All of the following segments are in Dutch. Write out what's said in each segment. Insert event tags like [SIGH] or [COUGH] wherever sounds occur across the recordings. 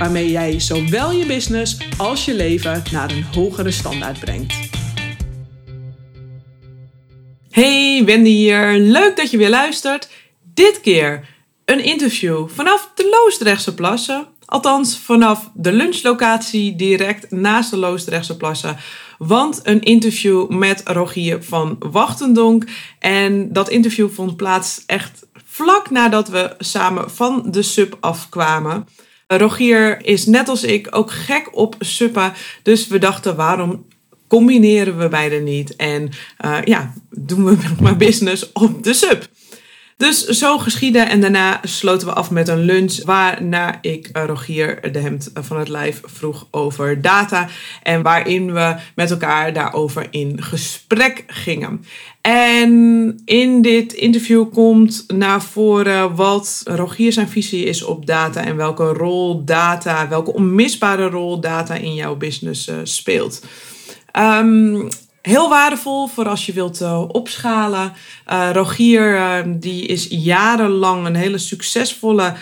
Waarmee jij zowel je business als je leven naar een hogere standaard brengt. Hey, Wendy hier. Leuk dat je weer luistert. Dit keer een interview vanaf de Loosdrechtse Plassen. Althans, vanaf de lunchlocatie direct naast de Loosdrechtse Plassen. Want een interview met Rogier van Wachtendonk. En dat interview vond plaats echt vlak nadat we samen van de sub afkwamen. Rogier is net als ik ook gek op suppa. Dus we dachten, waarom combineren we beide niet? En uh, ja, doen we [LAUGHS] maar business op de sub. Dus zo geschieden en daarna sloten we af met een lunch waarna ik Rogier de hemd van het lijf vroeg over data en waarin we met elkaar daarover in gesprek gingen. En in dit interview komt naar voren wat Rogier zijn visie is op data en welke rol data, welke onmisbare rol data in jouw business uh, speelt. Um, Heel waardevol voor als je wilt uh, opschalen. Uh, Rogier uh, die is jarenlang een hele succesvolle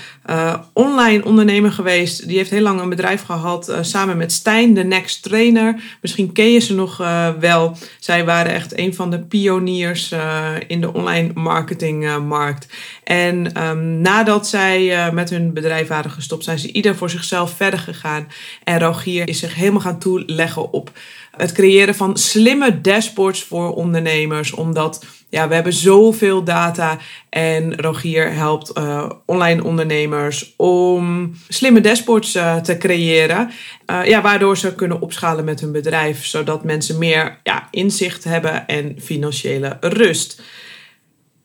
online ondernemer geweest. Die heeft heel lang een bedrijf gehad samen met Stijn, de Next Trainer. Misschien ken je ze nog wel. Zij waren echt een van de pioniers in de online marketingmarkt. en um, nadat zij met hun bedrijf waren gestopt, zijn ze ieder voor zichzelf verder gegaan. En Rogier is zich helemaal gaan toeleggen op het creëren van slimme dashboards voor ondernemers. Omdat ja, we hebben zoveel data en Rogier helpt uh, online ondernemers om slimme dashboards uh, te creëren. Uh, ja, waardoor ze kunnen opschalen met hun bedrijf, zodat mensen meer ja, inzicht hebben en financiële rust.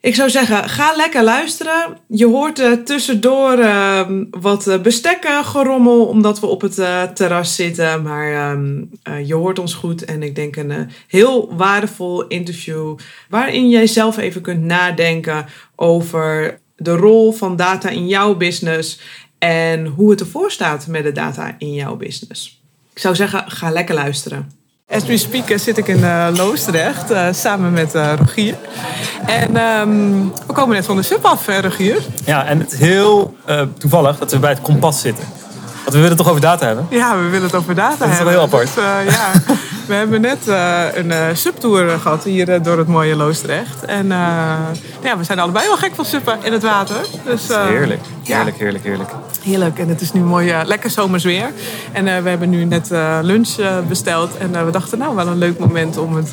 Ik zou zeggen, ga lekker luisteren. Je hoort uh, tussendoor uh, wat uh, bestekken gerommel, omdat we op het terras zitten. Maar uh, je hoort ons goed en ik denk een heel waardevol interview. Waarin jij zelf even kunt nadenken over de rol van data in jouw business. En hoe het ervoor staat met de data in jouw business. Ik zou zeggen, ga lekker luisteren. As we speak zit ik in uh, Loosdrecht uh, samen met Rogier. En um, we komen net van de sub af, Rogier. Ja, en het is heel toevallig dat we bij het kompas zitten. Want we willen het toch over data hebben? Ja, we willen het over data dat hebben. Dat is wel heel apart. Dus, ja, [LAUGHS] we hebben net een subtour gehad hier door het mooie Loosdrecht. En ja, we zijn allebei wel gek van suppen in het water. Dus, heerlijk, heerlijk, heerlijk, heerlijk. Heerlijk. En het is nu mooi, lekker zomers weer. En we hebben nu net lunch besteld. En we dachten, nou, wel een leuk moment om het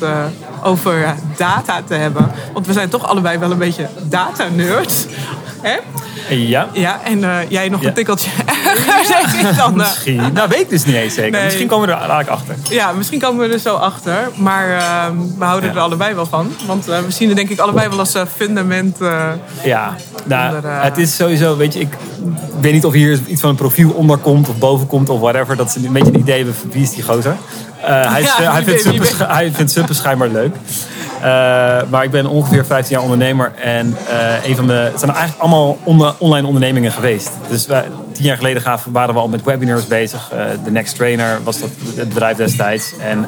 over data te hebben. Want we zijn toch allebei wel een beetje data-nerds. Hè? Ja. Ja, en jij nog ja. een tikkeltje [LAUGHS] dan. Misschien. Nou, weet ik dus niet eens zeker. Nee. Misschien komen we er eigenlijk achter. Ja, misschien komen we er zo achter. Maar ehm, we houden ja. er allebei wel van. Want we zien er denk ik allebei wel als fundament. ja, nou, onder, het is sowieso, weet je, ik weet niet of hier iets van een profiel onder komt of boven komt of whatever. Dat ze een beetje een idee hebben van wie is die gozer. Hij, hij, vindt super, hij vindt suppen schijnbaar leuk. Uh, maar ik ben ongeveer 15 jaar ondernemer. En uh, een van de, het zijn eigenlijk allemaal on online ondernemingen geweest. Dus wij, tien jaar geleden gaven, waren we al met webinars bezig. De Next Trainer was dat het bedrijf destijds. En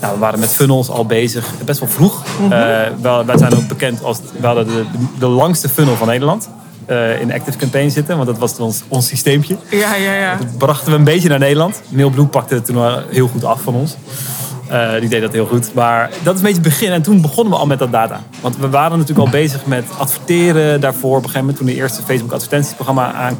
nou, we waren met funnels al bezig. Best wel vroeg. Mm -hmm. wij zijn ook bekend als... We hadden de, de, langste funnel van Nederland. Uh, in Active Campaign zitten. Want dat was ons, ons systeempje. Ja, ja, ja. Dat brachten we een beetje naar Nederland. Mailblue pakte het toen heel goed af van ons. Uh, die deed dat heel goed. Maar dat is een beetje het begin. En toen begonnen we al met dat data. Want we waren natuurlijk al bezig met adverteren daarvoor. Op een gegeven moment toen de eerste Facebook advertentieprogramma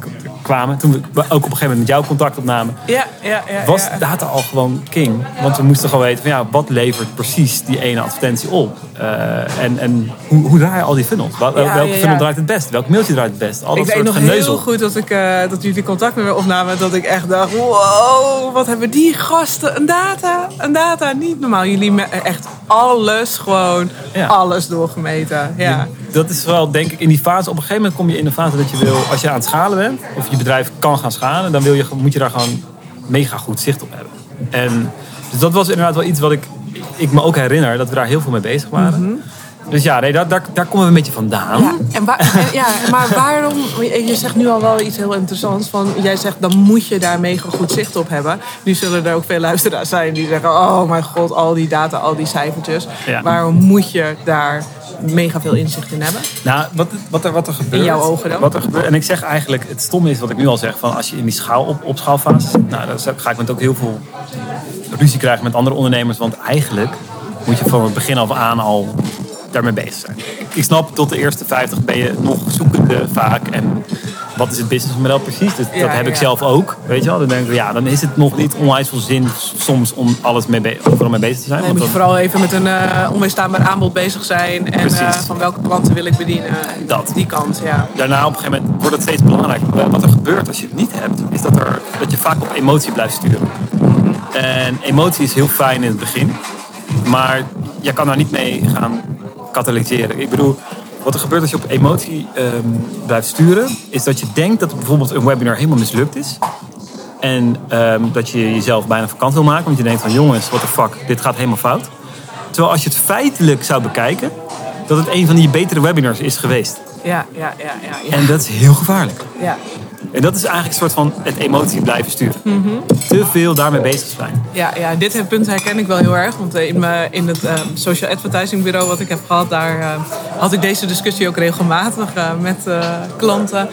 aankwamen. Toen we ook op een gegeven moment met jou contact opnamen. Ja, ja, ja. Was data al gewoon king. Want we moesten gewoon weten van ja, wat levert precies die ene advertentie op. Uh, en en hoe, hoe draai je al die funnels? Wel, welke funnel draait het best? Welk mailtje draait het best? Al dat ik soort weet nog geneuzel. heel goed dat, ik, uh, dat jullie contact met me opnamen. Dat ik echt dacht, wow, wat hebben die gasten een data. Een data, niet normaal. Jullie echt alles, gewoon alles doorgemeten. Ja. Dat is wel, denk ik, in die fase. Op een gegeven moment kom je in de fase dat je wil, als je aan het schalen bent, of je bedrijf kan gaan schalen, dan wil je, moet je daar gewoon mega goed zicht op hebben. En dus dat was inderdaad wel iets wat ik, ik me ook herinner, dat we daar heel veel mee bezig waren. Mhm. Dus ja, nee, daar, daar, daar komen we een beetje vandaan. Ja, en waar, [LAUGHS] ja, maar waarom, je zegt nu al wel iets heel interessants. Van, jij zegt, dan moet je daar mega goed zicht op hebben. Nu zullen er ook veel luisteraars zijn die zeggen... oh mijn god, al die data, al die cijfertjes. Waarom moet je daar mega veel inzicht in hebben? Nou, wat, wat, er, wat er gebeurt... In jouw ogen dan? Wat er gebeurt, en ik zeg eigenlijk, het stomme is wat ik nu al zeg... van als je in die schaal op, op schaalfase zit... nou, dan ga ik met ook heel veel ruzie krijgen met andere ondernemers. Want eigenlijk moet je van het begin af aan al daarmee bezig zijn. Ik snap, tot de eerste 50 ben je nog zoekende vaak. En wat is het businessmodel precies? Dat, dat heb ik zelf ook. Weet je wel? Dan denk ik, ja, dan is het nog niet onwijs veel zin soms om alles mee overal mee bezig te zijn. Nee, moet je vooral even met een uh, onweerstaanbaar aanbod bezig zijn. En uh, van welke klanten wil ik bedienen. Dat. Die kant, ja. Daarna op een gegeven moment wordt het steeds belangrijker. Wat er gebeurt als je het niet hebt, is dat, er, dat je vaak op emotie blijft sturen. En emotie is heel fijn in het begin. Maar je kan daar niet mee gaan katalyseren. Ik bedoel, wat er gebeurt als je op emotie ehm, blijft sturen, is dat je denkt dat bijvoorbeeld een webinar helemaal mislukt is. En ehm, dat je jezelf bijna vakant wil maken, want je denkt van jongens, what the fuck, dit gaat helemaal fout. Terwijl als je het feitelijk zou bekijken, dat het een van die betere webinars is geweest. Ja, ja, ja. ja, ja. En dat is heel gevaarlijk. Ja. En dat is eigenlijk een soort van het emotie blijven sturen. Mhm. Te veel daarmee bezig zijn. Ja, ja, dit punt herken ik wel heel erg. Want in, me, in het um, social advertising bureau wat ik heb gehad, daar uh, had ik deze discussie ook regelmatig uh, met klanten.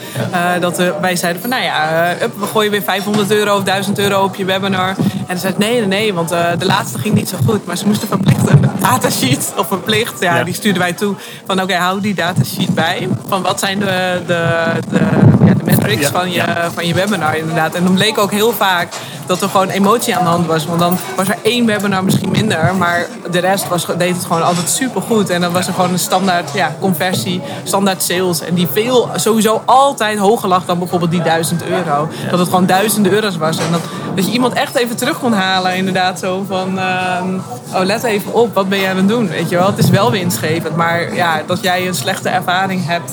dat wij zeiden van, nou ja, we gooien weer 500 euro of 1000 euro op je webinar. En dan zei nee, nee, nee, want de laatste ging niet zo goed. Maar ze moesten verplicht een datasheet, of verplicht, ja, ja. die stuurden wij toe. Van oké, hou die datasheet bij. Van wat zijn de, de, de, ja, de metrics van je, van je webinar inderdaad. En dan bleek ook heel vaak dat er gewoon emotie aan de hand was. Want dan was er één webinar misschien minder, maar de rest was, deed het gewoon altijd super goed. En dan was er gewoon een standaard ja, conversie, standaard sales. En die veel sowieso altijd hoger lag dan bijvoorbeeld die 1000 euro. Dat het gewoon duizenden euro's was. En dat, dat je iemand echt even terug kon halen, inderdaad. Zo van, ehm, oh let even op, wat ben jij aan het doen? Weet je wel, het is wel winstgevend. Maar ja, dat jij een slechte ervaring hebt.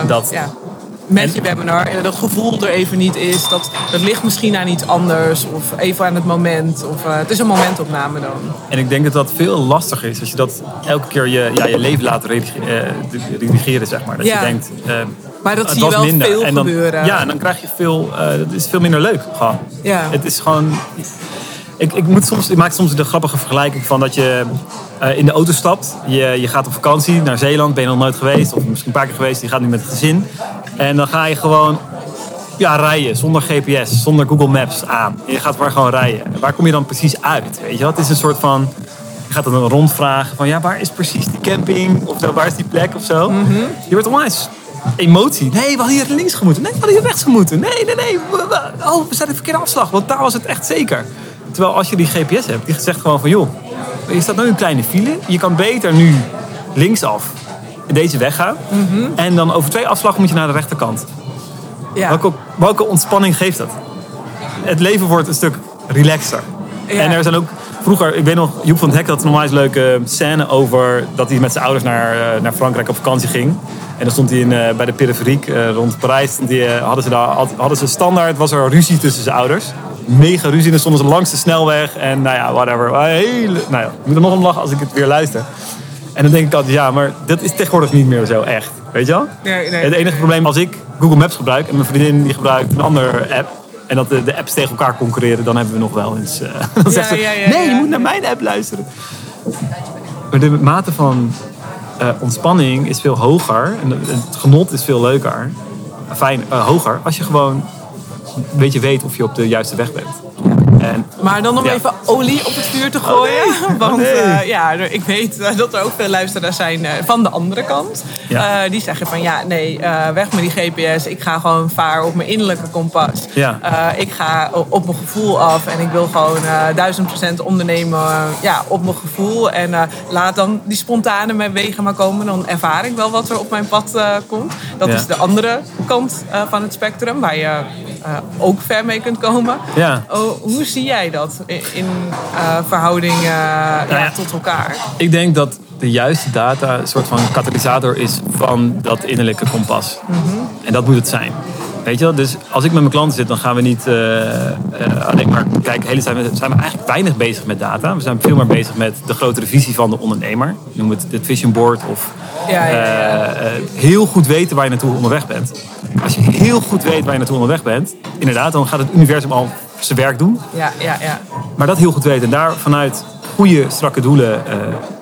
Um, dat. Ja met je webinar en dat gevoel er even niet is. Dat, dat ligt misschien aan iets anders of even aan het moment. Of, uh, het is een momentopname dan. En ik denk dat dat veel lastiger is als je dat elke keer je, ja, je leven laat redigeren, redigeren zeg maar. Dat je denkt, uh, maar dat zie je wel minder. veel en dan, gebeuren. Ja, en dan krijg je veel, uh, het is veel minder leuk gewoon. Ja. Het is gewoon... Ik, ik, moet soms, ik maak soms de grappige vergelijking van dat je uh, in de auto stapt. Je, je gaat op vakantie naar Zeeland, ben je nog nooit geweest. Of misschien een paar keer geweest, je gaat nu met het gezin. En dan ga je gewoon ja, rijden zonder GPS, zonder Google Maps aan. En je gaat maar gewoon rijden. Waar kom je dan precies uit? Weet je, het is een soort van. Je gaat dan rondvragen van ja, waar is precies die camping? Of waar is die plek of zo? Mm -hmm. Je wordt onwijs emotie. Nee, we hadden hier links gemoeten. Nee, we hadden hier rechts gemoeten. Nee, nee, nee. Oh, we zijn de verkeerde afslag. Want daar was het echt zeker. Terwijl als je die GPS hebt, die zegt gewoon van joh, je staat nu een kleine file. Je kan beter nu linksaf deze weg gaan. Mhm. En dan over twee afslagen moet je naar de rechterkant. Ja. Welke, welke ontspanning geeft dat? Het leven wordt een stuk relaxer. En er zijn ook vroeger, ik weet nog, Joep van het Hek had een leuke scène over dat hij met zijn ouders naar, eh, naar Frankrijk op vakantie ging. En dan stond hij in, uh, bij de periferiek uh, rond Parijs. Die, hadden, ze daar, hadden ze standaard, was er ruzie tussen zijn ouders. Mega ruzie. En dan stonden ze langs de snelweg. En nou ja, whatever. Hele, nou ja, ik moet er nog om lachen als ik het weer luister. En dan denk ik altijd, ja, maar dat is tegenwoordig niet meer zo echt. Weet je wel? Nee, nee, het enige probleem als ik Google Maps gebruik en mijn vriendin die gebruikt een andere app. En dat de, de apps tegen elkaar concurreren, dan hebben we nog wel eens. Uh, [LAUGHS] dan zegt ze, nee, je moet naar mijn app luisteren. Maar de mate van uh, ontspanning is veel hoger. En het genot is veel leuker. Fijn, uh, hoger. Als je gewoon een beetje weet of je op de juiste weg bent. En, maar dan om even olie op het vuur te gooien. Oh [LAUGHS] Want oh uh, ja, ik weet dat er ook veel luisteraars zijn uh, van de andere kant. Ja. Uh, die zeggen van ja, nee, weg met die GPS. Ik ga gewoon varen op mijn innerlijke kompas. Ja. ik ga op mijn gevoel af. En ik wil gewoon duizend procent ondernemen ja, op mijn gevoel. En laat dan die spontane wegen maar komen. Dan ervaar ik wel wat er op mijn pad komt. Dat is de andere kant van het spectrum. Waar je ook ver mee kunt komen. Ja. Oh, hoe zie jij dat in uh, verhouding uh, nou ja, tot elkaar? Ik denk dat de juiste data een soort van katalysator is van dat innerlijke kompas. Mm -hmm. En dat moet het zijn. Weet je wel? Dus als ik met mijn klanten zit, dan gaan we niet uh, alleen maar kijken. De hele tijd zijn we eigenlijk weinig bezig met data. We zijn veel meer bezig met de grotere visie van de ondernemer. Noem het het vision board of ja, ja, ja. heel goed weten waar je naartoe onderweg bent. Als je heel goed weet waar je naartoe onderweg bent, inderdaad, dan gaat het universum al zijn werk doen. Ja, ja, ja. Maar dat heel goed weten en daar vanuit goede, strakke doelen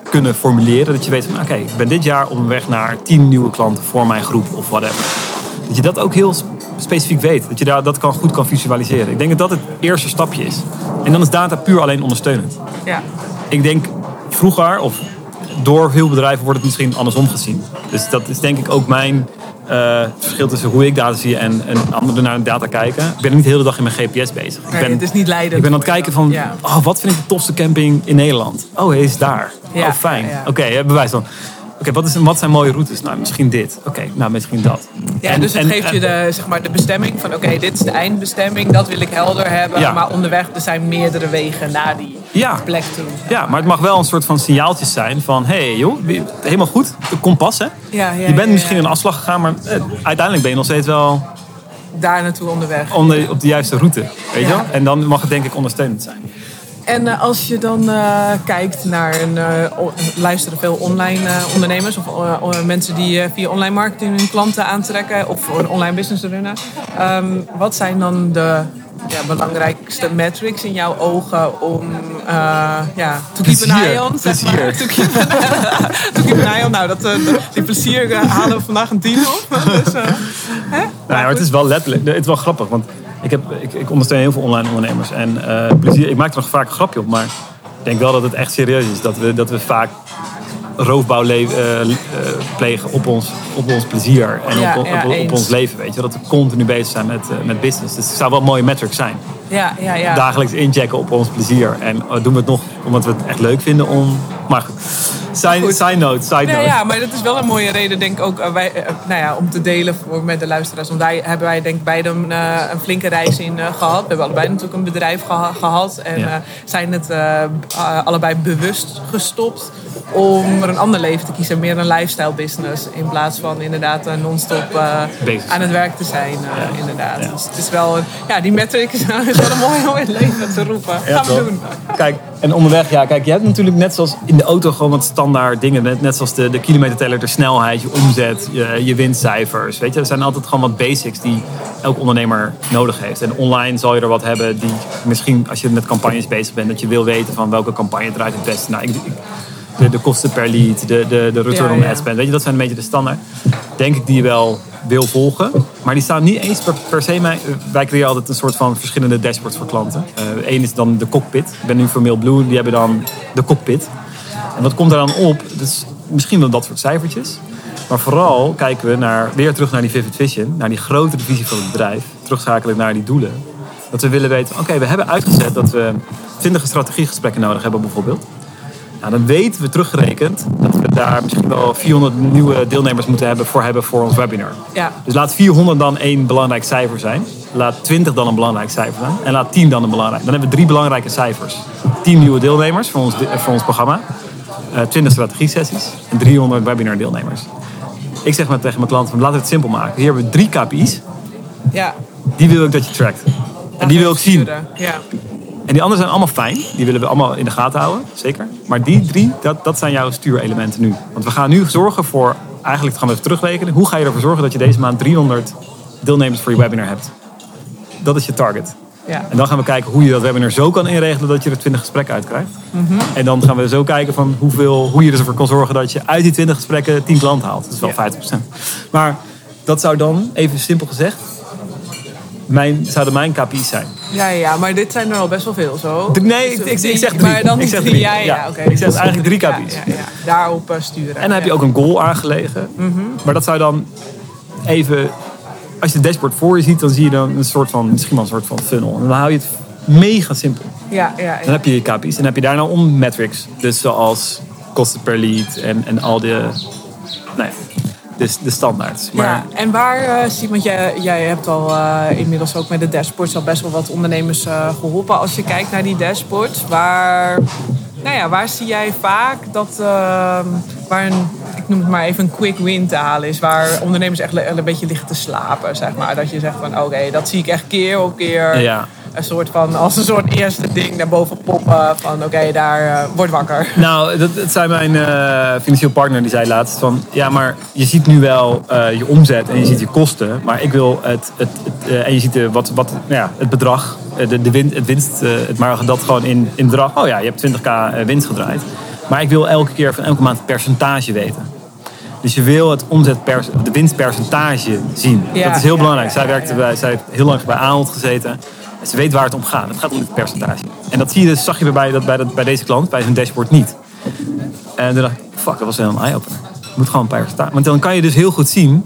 kunnen formuleren. Dat je weet van oké, ik ben dit jaar op weg naar tien nieuwe klanten voor mijn groep of whatever. Dat je dat ook heel specifiek weet. Dat je daar, dat kan, goed kan visualiseren. Ik denk dat dat het eerste stapje is. En dan is data puur alleen ondersteunend. Ja. Ik denk vroeger, of door veel bedrijven wordt het misschien andersom gezien. Dus dat is denk ik ook mijn uh, het verschil tussen hoe ik data zie en, en anderen naar data kijken. Ik ben niet de hele dag in mijn GPS bezig. Ik ben, het is niet leidend. Ik ben aan het kijken van, oh, wat vind ik de tofste camping in Nederland? Oh, hij is daar. oh, fijn. Oké, okay, bewijs dan. Oké, wat, is, wat zijn mooie routes? Nou, misschien dit. Oké, nou, misschien dat. Ja, dus het geeft je de, zeg maar, de bestemming van... oké, dit is de eindbestemming, dat wil ik helder hebben. Maar onderweg, er zijn meerdere wegen naar die plek toe. Ja, maar het mag wel een soort van signaaltjes zijn van... hé hey, joh, helemaal goed, de kompas hè. Ja, ja, je bent misschien een afslag gegaan, maar eh, uiteindelijk ben je nog steeds wel... Daar naartoe onderweg. Onder, op de juiste route, weet je wel? En dan mag het denk ik ondersteunend zijn. En uh, als je dan uh, kijkt naar een, uh, luisteren veel online ondernemers of mensen die via online marketing hun klanten aantrekken of voor een online business runnen. Um, wat zijn dan de ja, belangrijkste metrics in jouw ogen om ja, to keep an eye on? Zeg maar. To keep, an, [LAUGHS] to keep an eye on. Nou, dat, die plezier halen we vandaag een tien op. [LAUGHS] Dus, hè? Nou, maar het is wel letterlijk, het is wel grappig, want ik, heb, ik, ik ondersteun heel veel online ondernemers. En uh, plezier, ik maak er nog vaak een grapje op, maar ik denk wel dat het echt serieus is. Dat we, dat we vaak roofbouw uh, plegen op ons, op ons plezier en op, op, op, ons leven. Weet je? Dat we continu bezig zijn met, uh, met business. Dus het zou wel een mooie metric zijn. Ja, ja, ja. Dagelijks inchecken op ons plezier. En doen we het nog omdat we het echt leuk vinden om. Maar goed. Side, side note, side note. Ja, maar dat is wel een mooie reden, denk ik ook, uh, wij, uh, nou ja, om te delen voor, met de luisteraars. Want daar hebben wij, denk ik, beide een, uh, een flinke reis in gehad. We hebben allebei natuurlijk een bedrijf geha gehad. En ja. zijn het allebei bewust gestopt om er een ander leven te kiezen. Meer een lifestyle business. In plaats van inderdaad non-stop aan het werk te zijn. Ja. inderdaad. Ja. Dus het is wel, ja, die metric [LAUGHS] is wel een mooi om in het leven te roepen. Gaan we doen. Kijk, en onderweg, ja, kijk, je hebt natuurlijk net zoals in de auto gewoon wat standaard dingen. Net, net zoals de, de kilometerteller, de snelheid, je omzet, je, je winstcijfers. Weet je, er zijn altijd gewoon wat basics die elk ondernemer nodig heeft. En online zal je er wat hebben die misschien, als je met campagnes bezig bent, dat je wil weten van welke campagne draait het beste. Nou, ik, de, de kosten per lead, de, de, de return on ad spend. Weet je, dat zijn een beetje de standaard. Denk ik die je wel wil volgen. Maar die staan niet eens per, se. Mij, wij creëren altijd een soort van verschillende dashboards voor klanten. Eén uh, is dan de cockpit. Ik ben nu voor Mailblue, die hebben dan de cockpit. En wat komt er dan op? Dus misschien wel dat soort cijfertjes. Maar vooral kijken we naar, weer terug naar die Vivid Vision, naar die grotere visie van het bedrijf. Terugschakelen naar die doelen. Dat we willen weten, oké, we hebben uitgezet dat we 20 strategiegesprekken nodig hebben bijvoorbeeld. Nou, dan weten we teruggerekend dat we daar misschien wel 400 nieuwe deelnemers moeten hebben voor hebben voor ons webinar. Ja. Dus laat 400 dan één belangrijk cijfer zijn. Laat 20 dan een belangrijk cijfer zijn. En laat 10 dan een belangrijk. Dan hebben we drie belangrijke cijfers. 10 nieuwe deelnemers voor ons, voor ons programma. 20 strategie-sessies en 300 webinar-deelnemers. Ik zeg maar tegen mijn klanten: laten we het simpel maken. Hier hebben we drie KPI's. Ja. Die wil ik dat je trackt. En die wil ik zien. Ja. En die anderen zijn allemaal fijn. Die willen we allemaal in de gaten houden, zeker. Maar die drie, dat, dat zijn jouw stuurelementen nu. Want we gaan nu zorgen voor, eigenlijk gaan we even terugrekenen. Hoe ga je ervoor zorgen dat je deze maand 300 deelnemers voor je webinar hebt? Dat is je target. Ja. En dan gaan we kijken hoe je dat webinar zo kan inregelen dat je er 20 gesprekken uit krijgt. Mm -hmm. En dan gaan we zo kijken van hoeveel, hoe je ervoor kan zorgen dat je uit die 20 gesprekken 10 klanten haalt. Dat is wel ja. 50%. Maar dat zou dan, even simpel gezegd, mijn, zouden mijn KPI's zijn. Ja, ja, maar dit zijn er al best wel veel zo. Nee, ik, ik, ik zeg drie. Maar dan ik zeg drie. Ja, ja, oké. Ik zeg dus eigenlijk drie KPI's. Ja, ja, Daarop uh, sturen. En dan heb je ook een goal aangelegen. Mm -hmm. Maar dat zou dan even... Als je het dashboard voor je ziet, dan zie je dan een soort van... Misschien wel een soort van funnel. En dan hou je het mega simpel. Ja, ja. Dan heb je je KPI's. En dan heb je daarna om metrics. Dus zoals kosten per lead en, en al de... Nou ja, de, de standaard. Maar... Ja, en waar uh, want jij, jij hebt al uh, inmiddels ook met de dashboards al best wel wat ondernemers uh, geholpen. Als je kijkt naar die dashboards, waar, nou ja, waar zie jij vaak dat, waar een, ik ik noem het maar even een quick win te halen is. Waar ondernemers echt een beetje liggen te slapen, zeg maar. Dat je zegt van oké, dat zie ik echt keer op keer. Ja een soort van, als een soort eerste ding daarboven poppen van oké, daar uh, word wakker. Nou, dat, dat zei mijn uh, financieel partner, die zei laatst van ja, maar je ziet nu wel uh, je omzet en je ziet je kosten, maar ik wil het, het, het en je ziet de, wat, wat, nou ja, het bedrag, de, de win, het winst, het, maar dat gewoon in, in bedrag, oh ja, je hebt 20k winst gedraaid. Maar ik wil elke keer van elke maand het percentage weten. Dus je wil het omzetpers, de winstpercentage zien. Ja, dat is heel belangrijk. zij, werkte bij, zij heeft heel lang bij Ahold gezeten. Ze weet waar het om gaat. Het gaat om het percentage. En dat zie je zag je bij, dat, bij, deze klant, bij zijn dashboard niet. En toen dacht ik, fuck, dat was wel een eye-opener. Moet gewoon een percentage. Want dan kan je dus heel goed zien,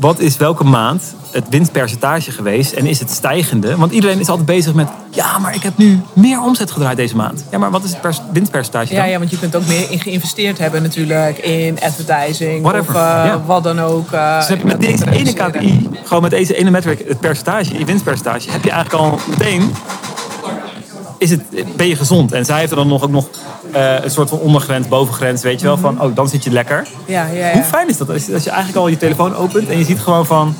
wat is welke maand het winstpercentage geweest en is het stijgende? Want iedereen is altijd bezig met, ja, maar ik heb nu meer omzet gedraaid deze maand. Ja, maar wat is het winstpercentage dan? Ja, ja, want je kunt ook meer in geïnvesteerd hebben natuurlijk in advertising Whatever. of uh, wat dan ook. Uh, dus heb je met deze ene KPI, gewoon met deze ene metric, het percentage, je winstpercentage, heb je eigenlijk al meteen is het, ben je gezond? En zij heeft er dan nog, ook nog uh, een soort van ondergrens, bovengrens, weet je wel, van oh, dan zit je lekker. Ja, ja, ja. Hoe fijn is dat als je, als je eigenlijk al je telefoon opent en je ziet gewoon van,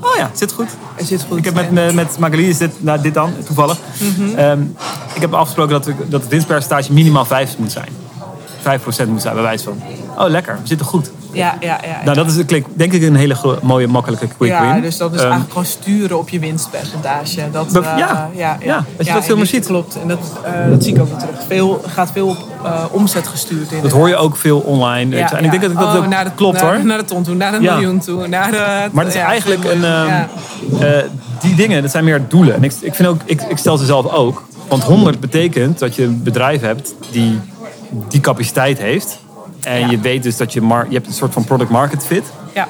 Oh ja, zit goed. Het zit goed. Ik heb met, met Magali is dit, nou, dit dan, toevallig. Mm -hmm. ik heb afgesproken dat, dat het winstpercentage minimaal 5 moet zijn. 5% moet zijn, bij wijze van. Oh, lekker, we zitten goed. Ja, ja, ja. Nou, dat is denk ik een hele mooie, makkelijke quick ja, win. Ja, dus dat is um, eigenlijk gewoon sturen op je winstpercentage. Dat, uh, ja, ja, ja, als je dat veel meer ziet. Klopt, en dat, uh, dat zie ik ook weer terug. Veel, gaat veel op uh, omzet gestuurd in. Dat hoor je ook veel online. En ik denk dat dat oh, ook naar de, klopt naar, hoor. Naar de ton toe, naar de miljoen toe. Naar de, maar het is eigenlijk een... Um, die dingen, dat zijn meer doelen. En ik, ik, vind ook, ik, ik stel ze zelf ook. Want 100 betekent dat je een bedrijf hebt die die capaciteit heeft. En je weet dus dat je, mar je hebt een soort van product market fit. Ja.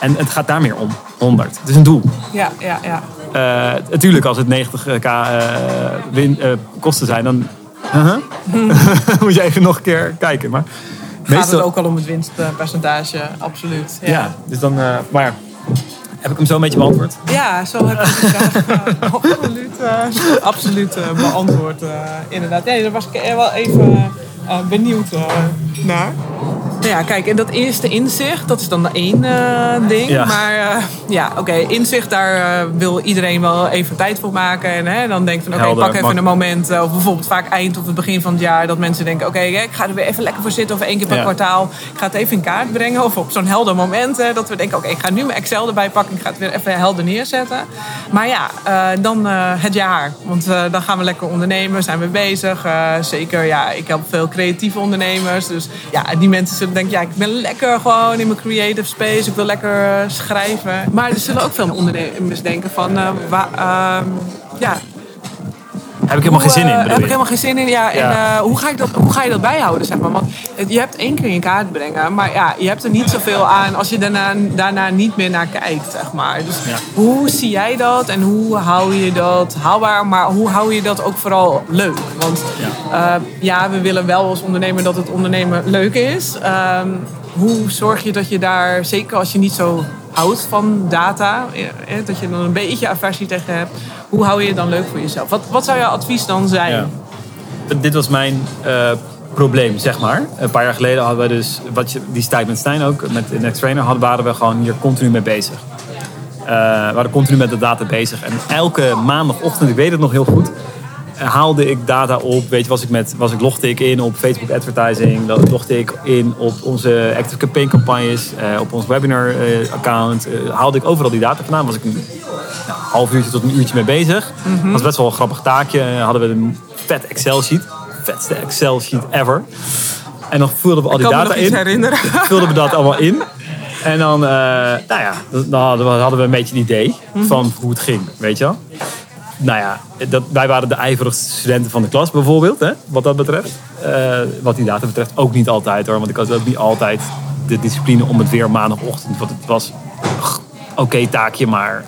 En het gaat daar meer om. 100. Het is een doel. Ja, ja, ja. Uh, natuurlijk, als het 90k uh, win, uh, kosten zijn, dan -huh. [LAUGHS] moet je even nog een keer kijken. Maar gaat meestal... het ook al om het winstpercentage, absoluut. Ja, ja dus dan, maar heb ik hem zo een beetje beantwoord? Ja, zo heb ik hem [LAUGHS] absoluut, absoluut beantwoord. inderdaad. Nee, daar was ik wel even benieuwd naar. Nou ja, kijk, en dat eerste inzicht, dat is dan één uh, ding. Maar uh, ja, oké, okay, inzicht, daar uh, wil iedereen wel even tijd voor maken. En hè, dan denkt van, oké, okay, pak even een moment. of bijvoorbeeld vaak eind of het begin van het jaar. Dat mensen denken, oké, okay, ik ga er weer even lekker voor zitten. Of één keer per ja. kwartaal. Ik ga het even in kaart brengen. Of op zo'n helder moment. Hè, dat we denken, oké, ik ga nu mijn Excel erbij pakken. Ik ga het weer even helder neerzetten. Maar ja, dan het jaar. Want dan gaan we lekker ondernemen. Zijn we bezig. zeker, ja, ik heb veel creatieve ondernemers. Dus ja, die mensen zullen denken, ja, ik ben lekker gewoon in mijn creative space. Ik wil lekker uh, schrijven. Maar er zullen ook veel ondernemers denken van, uh, ja, heb ik helemaal geen zin in. heb ik helemaal geen zin in. Ja, En, uh, hoe, ga ik dat, hoe ga je dat bijhouden, zeg maar? Want je hebt één keer in kaart brengen, maar ja, je hebt er niet zoveel aan als je daarna, daarna niet meer naar kijkt, zeg maar. Dus ja. hoe zie jij dat en hoe hou je dat haalbaar, maar hoe hou je dat ook vooral leuk? Want ja, uh, ja we willen wel als ondernemer dat het ondernemen leuk is. Um, hoe zorg je dat je daar, zeker als je niet zo houdt van data, dat je dan een beetje aversie tegen hebt, hoe hou je het dan leuk voor jezelf? Wat, wat zou jouw advies dan zijn? Dit was mijn uh, probleem, zeg maar. Een paar jaar geleden hadden we dus, wat je, die tijd met Stijn ook, met Next Trainer, hadden, waren we gewoon hier continu mee bezig. We waren continu met de data bezig. En elke maandagochtend, ik weet het nog heel goed, haalde ik data op. Weet je, was ik, met, was ik logde ik in op Facebook advertising. Logde ik in op onze active campaign campagnes. Uh, op ons webinar uh, account. Uh, haalde ik overal die data vandaan. Was ik een nou, half uurtje tot een uurtje mee bezig. Mm -hmm. was best wel een grappig taakje. hadden we een vet Excel sheet. Vetste Excel sheet ever. En dan vulden we al die data in. herinneren. [LAUGHS] Vulden we dat allemaal in. En dan, nou ja, dan hadden we, hadden we een beetje een idee mhm. van hoe het ging, weet je wel nou ja, dat, wij waren de ijverigste studenten van de klas bijvoorbeeld, hè, wat dat betreft. Uh, wat die data betreft ook niet altijd hoor, want ik had ook niet altijd de discipline om het weer maandagochtend. Want het was oké okay, taakje, maar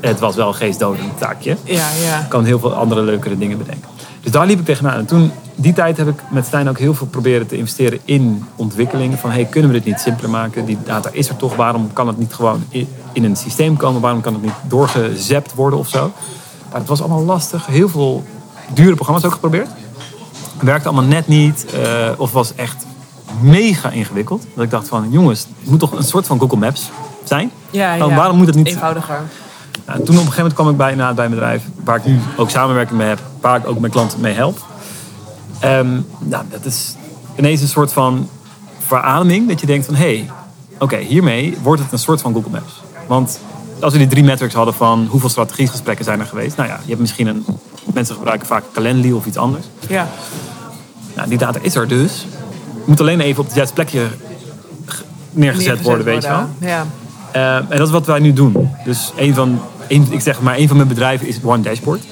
het was wel een geestdodend taakje. Ja, ja. Ik kan heel veel andere leukere dingen bedenken. Dus daar liep ik tegenaan. En toen, die tijd heb ik met Stijn ook heel veel proberen te investeren in ontwikkeling. Van hey, kunnen we dit niet simpeler maken? Die data is er toch. Waarom kan het niet gewoon in een systeem komen? Waarom kan het niet doorgezept worden of zo? Maar het was allemaal lastig. Heel veel dure programma's ook geprobeerd. Werkte allemaal net niet. Uh, of was echt mega ingewikkeld. Dat ik dacht van, jongens, het moet toch een soort van Google Maps zijn? Ja, ja. waarom moet het niet... Eenvoudiger. toen op een gegeven moment kwam ik bij, na, bij een bedrijf waar ik nu ook samenwerking mee heb, waar ik ook mijn klanten mee help. Um, nou, dat is ineens een soort van verademing dat je denkt van hé, hey, oké, hiermee wordt het een soort van Google Maps. Want als we die drie metrics hadden van hoeveel strategiegesprekken zijn er geweest. Nou ja, je hebt misschien een. Mensen gebruiken vaak Calendly of iets anders. Ja. Nou, die data is er dus. Moet alleen even op het juiste plekje neergezet, worden, weet je wel. Ja. Uh, en dat is wat wij nu doen. Dus een van, een, ik zeg maar, een van mijn bedrijven is One Dashboard.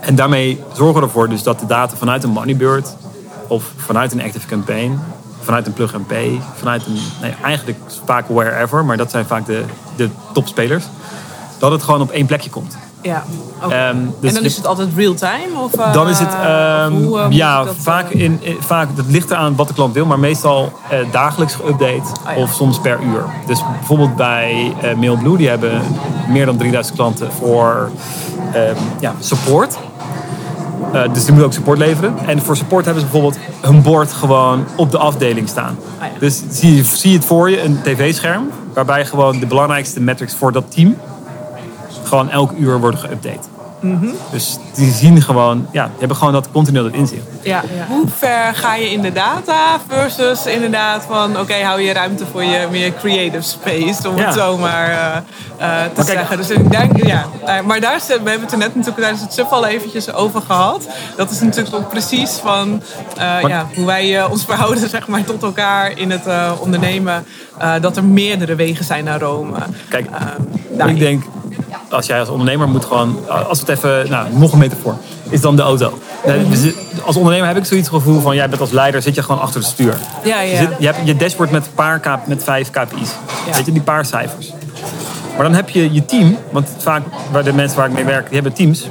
En daarmee zorgen we ervoor dus dat de data vanuit een Moneybird of vanuit een Active Campaign vanuit een plug and pay, vanuit een, nee, eigenlijk vaak wherever, maar dat zijn vaak de, de topspelers, dat het gewoon op één plekje komt. Ja. Okay. Um, dus en dan is het altijd real time? Of, uh, dan is het, um, hoe, uh, ja, dat, vaak, uh... in, vaak, dat ligt eraan wat de klant wil, maar meestal dagelijks geüpdate oh, ja. of soms per uur. Dus bijvoorbeeld bij Mailblue, die hebben meer dan 3000 klanten voor um, ja, support. Uh, dus die moeten ook support leveren. En voor support hebben ze bijvoorbeeld hun bord gewoon op de afdeling staan. Ah, ja. Dus zie, zie je het voor je, een tv-scherm, waarbij gewoon de belangrijkste metrics voor dat team gewoon elk uur worden geüpdate. Mm Dus die zien gewoon, ja, die hebben gewoon dat continu dat inzicht. Ja, ja. Hoe ver ga je in de data versus inderdaad van, oké, hou je ruimte voor je meer creative space, om het zo maar uh, uh, te zeggen. Dus ik denk, ja, eh, maar daar, we hebben het er net natuurlijk tijdens het sub al eventjes over gehad. Dat is natuurlijk ook precies van ja, hoe wij ons verhouden [LAUGHS] zeg maar, tot elkaar in het ondernemen. dat er meerdere wegen zijn naar Rome. Kijk, ik denk als jij als ondernemer moet gewoon, als we het even, nou, nog een metafoor, is dan de auto. Dus als ondernemer heb ik zoiets gevoel van, jij bent als leider, zit je gewoon achter het stuur. Ja, ja. Je, zit, je hebt je dashboard met, paar, met vijf KPI's. Weet je, die paar cijfers. Maar dan heb je je team, want vaak waar de mensen waar ik mee werk, die hebben teams,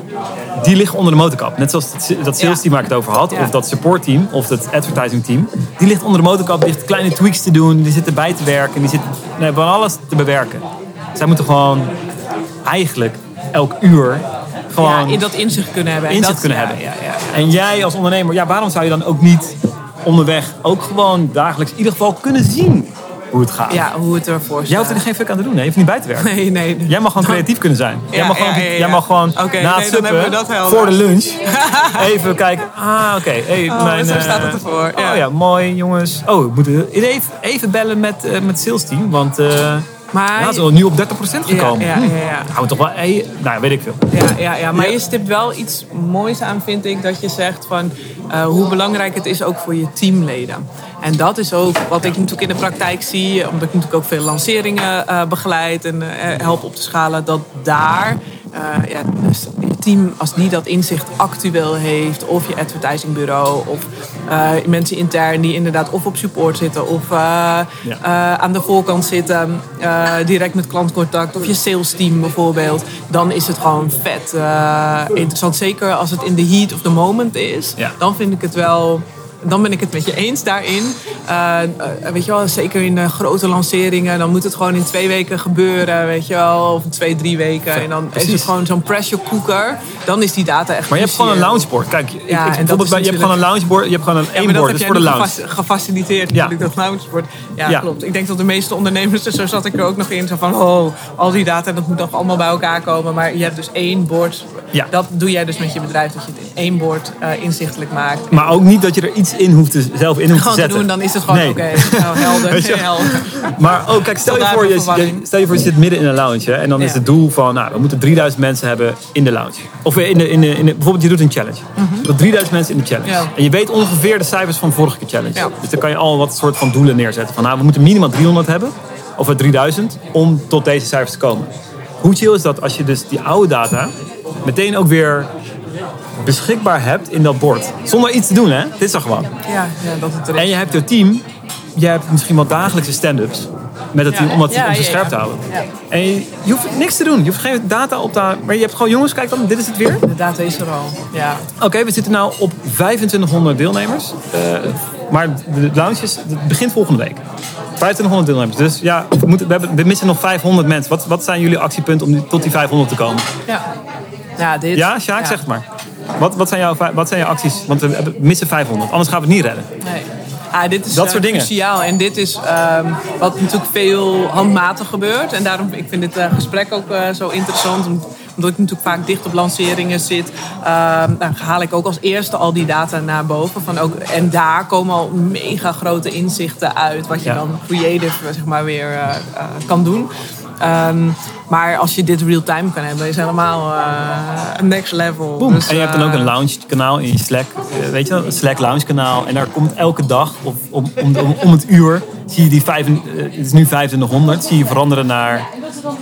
die liggen onder de motorkap. Net zoals dat sales team waar ik het over had, of dat support team, of dat advertising team. Die ligt onder de motorkap, die heeft kleine tweaks te doen, die zitten bij te werken, die zitten nee, van alles te bewerken. Zij moeten gewoon eigenlijk elk uur gewoon ja, in dat inzicht kunnen hebben. Inzicht dat, kunnen hebben. Ja, en jij als ondernemer, ja, waarom zou je dan ook niet onderweg ook gewoon dagelijks in ieder geval kunnen zien hoe het gaat. Ja, hoe het ervoor staat. Jij hoeft er geen fuck aan te doen. Nee, je hoeft niet bij te werken. Nee, nee. Jij mag gewoon creatief kunnen zijn. Jij mag gewoon, jij mag gewoon okay, na het nee, voor de lunch [LAUGHS] even kijken. Ah, oké. Okay. Hey, oh, mijn, zo staat het ervoor. Oh ja, mooi jongens. Oh, we moeten even, even bellen met, uh, met het sales team. Want... Uh, maar, ja, is nu op 30% gekomen. Ja, ja, ja, ja. Hm. Hou toch wel, hey, nou weet ik veel. Ja, ja, ja. maar je stipt wel iets moois aan, vind ik, dat je zegt van uh, hoe belangrijk het is ook voor je teamleden. En dat is ook wat ik natuurlijk in de praktijk zie, omdat ik natuurlijk ook veel lanceringen uh, begeleid en uh, help op te schalen, dat daar uh, ja, dus je team, als die dat inzicht actueel heeft, of je advertisingbureau, of uh, mensen intern die inderdaad of op support zitten, of uh, aan de voorkant zitten, direct met klantcontact, of je sales team bijvoorbeeld, dan is het gewoon vet interessant. Zeker als het in de heat of the moment is, ja. dan vind ik het wel dan ben ik het met je eens daarin. Uh, weet je wel, zeker in de grote lanceringen, dan moet het gewoon in twee weken gebeuren, weet je wel, of in twee, drie weken. en dan is het gewoon zo'n pressure cooker. Dan is die data echt. Maar je hebt gewoon een launchboard. Kijk, ja, ik, bijvoorbeeld bij, je hebt gewoon een launchboard, je hebt gewoon een ja, board, dus voor de launch. Gefaciliteerd ja. natuurlijk, dat launchboard. Ja, ja, klopt. Ik denk dat de meeste ondernemers, dus zo zat ik er ook nog in, zo van, oh, al die data, dat moet nog allemaal bij elkaar komen. Maar je hebt dus één bord. Ja. Dat doe jij dus met je bedrijf, dat je het in één bord uh, inzichtelijk maakt. Maar ook niet dat je er iets in hoeft te, zelf in hoeft te zetten. Te doen, dan is het gewoon oké. Okay. Nou, [LAUGHS] helder, helder. Maar ook, oh, kijk, stel je, voor, je, stel je voor je zit midden in een lounge. Hè, en dan is het doel van, nou, we moeten 3000 mensen hebben in de lounge. Of in de, in de, in de, bijvoorbeeld, je doet een challenge. Mm -hmm. 3000 mensen in de challenge. Ja. En je weet ongeveer de cijfers van de vorige challenge. Ja. Dus dan kan je al wat soort van doelen neerzetten. Van, nou, we moeten minimaal 300 hebben. Of 3000 om tot deze cijfers te komen. Hoe chill is dat als je dus die oude data meteen ook weer beschikbaar hebt in dat bord. Zonder iets te doen, hè? Dit is er gewoon. Ja, ja dat het. En je hebt je team. Je hebt misschien wel dagelijkse stand-ups met het team om, het, om ze scherp te houden. En je, je, hoeft niks te doen. Je hoeft geen data op te Maar je hebt gewoon, jongens, kijk dan, dit is het weer. De data is er al, ja. Oké, we zitten nu op 2500 deelnemers. Uh, maar de lounge is, het begint volgende week. 2500 deelnemers. Dus ja, we, moeten, we, hebben, we missen nog 500 mensen. Wat, wat zijn jullie actiepunten om tot die 500 te komen? Ja, ja dit. Ja, Sjaak, zeg het maar. Wat, wat, zijn jouw, wat zijn jouw acties? Want we missen 500, anders gaan we het niet redden. Nee. Ah, dit is dat soort dingen. cruciaal. En dit is ehm, wat natuurlijk veel handmatig gebeurt. En daarom ik vind dit gesprek ook zo interessant omdat ik natuurlijk vaak dicht op lanceringen zit, dan haal ik ook als eerste al die data naar boven. Van ook, en daar komen al mega grote inzichten uit, wat je dan creative zeg maar, weer kan doen. Um, maar als je dit real-time kan hebben, is helemaal uh, next level. Dus, en je hebt dan ook een lounge kanaal in je Slack. weet je wel, Slack lounge kanaal. En daar komt elke dag of om, om, om, om het uur, zie je die vijf, het is nu 2500, zie je veranderen naar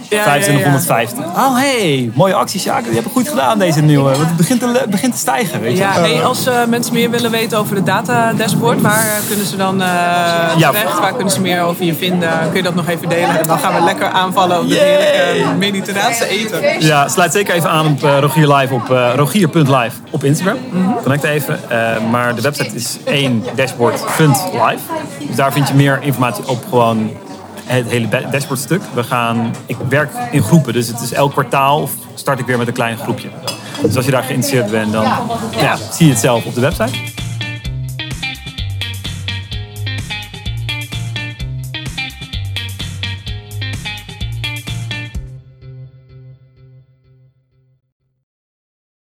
2550. Oh, hey, mooie acties, Sjaak. Je hebt het goed gedaan, deze nieuwe. Want het begint te, begint te stijgen, weet je. Ja, hey, als uh, mensen meer willen weten over de data dashboard, waar kunnen ze dan uh, terecht? Waar kunnen ze meer over je vinden? Kun je dat nog even delen? En dan gaan we lekker aanvallen op de heerlijke mediterraanse eten. Ja, sluit zeker even aan op uh, Rogier Live op rogier.live op Instagram. Mm -hmm. Connect even. maar de website is 1 dashboard.live. Dus daar vind je meer informatie op gewoon het hele dashboardstuk. We gaan, ik werk in groepen, dus het is elk kwartaal start ik weer met een klein groepje. Dus als je daar geïnteresseerd bent, dan ja, zie je het zelf op de website.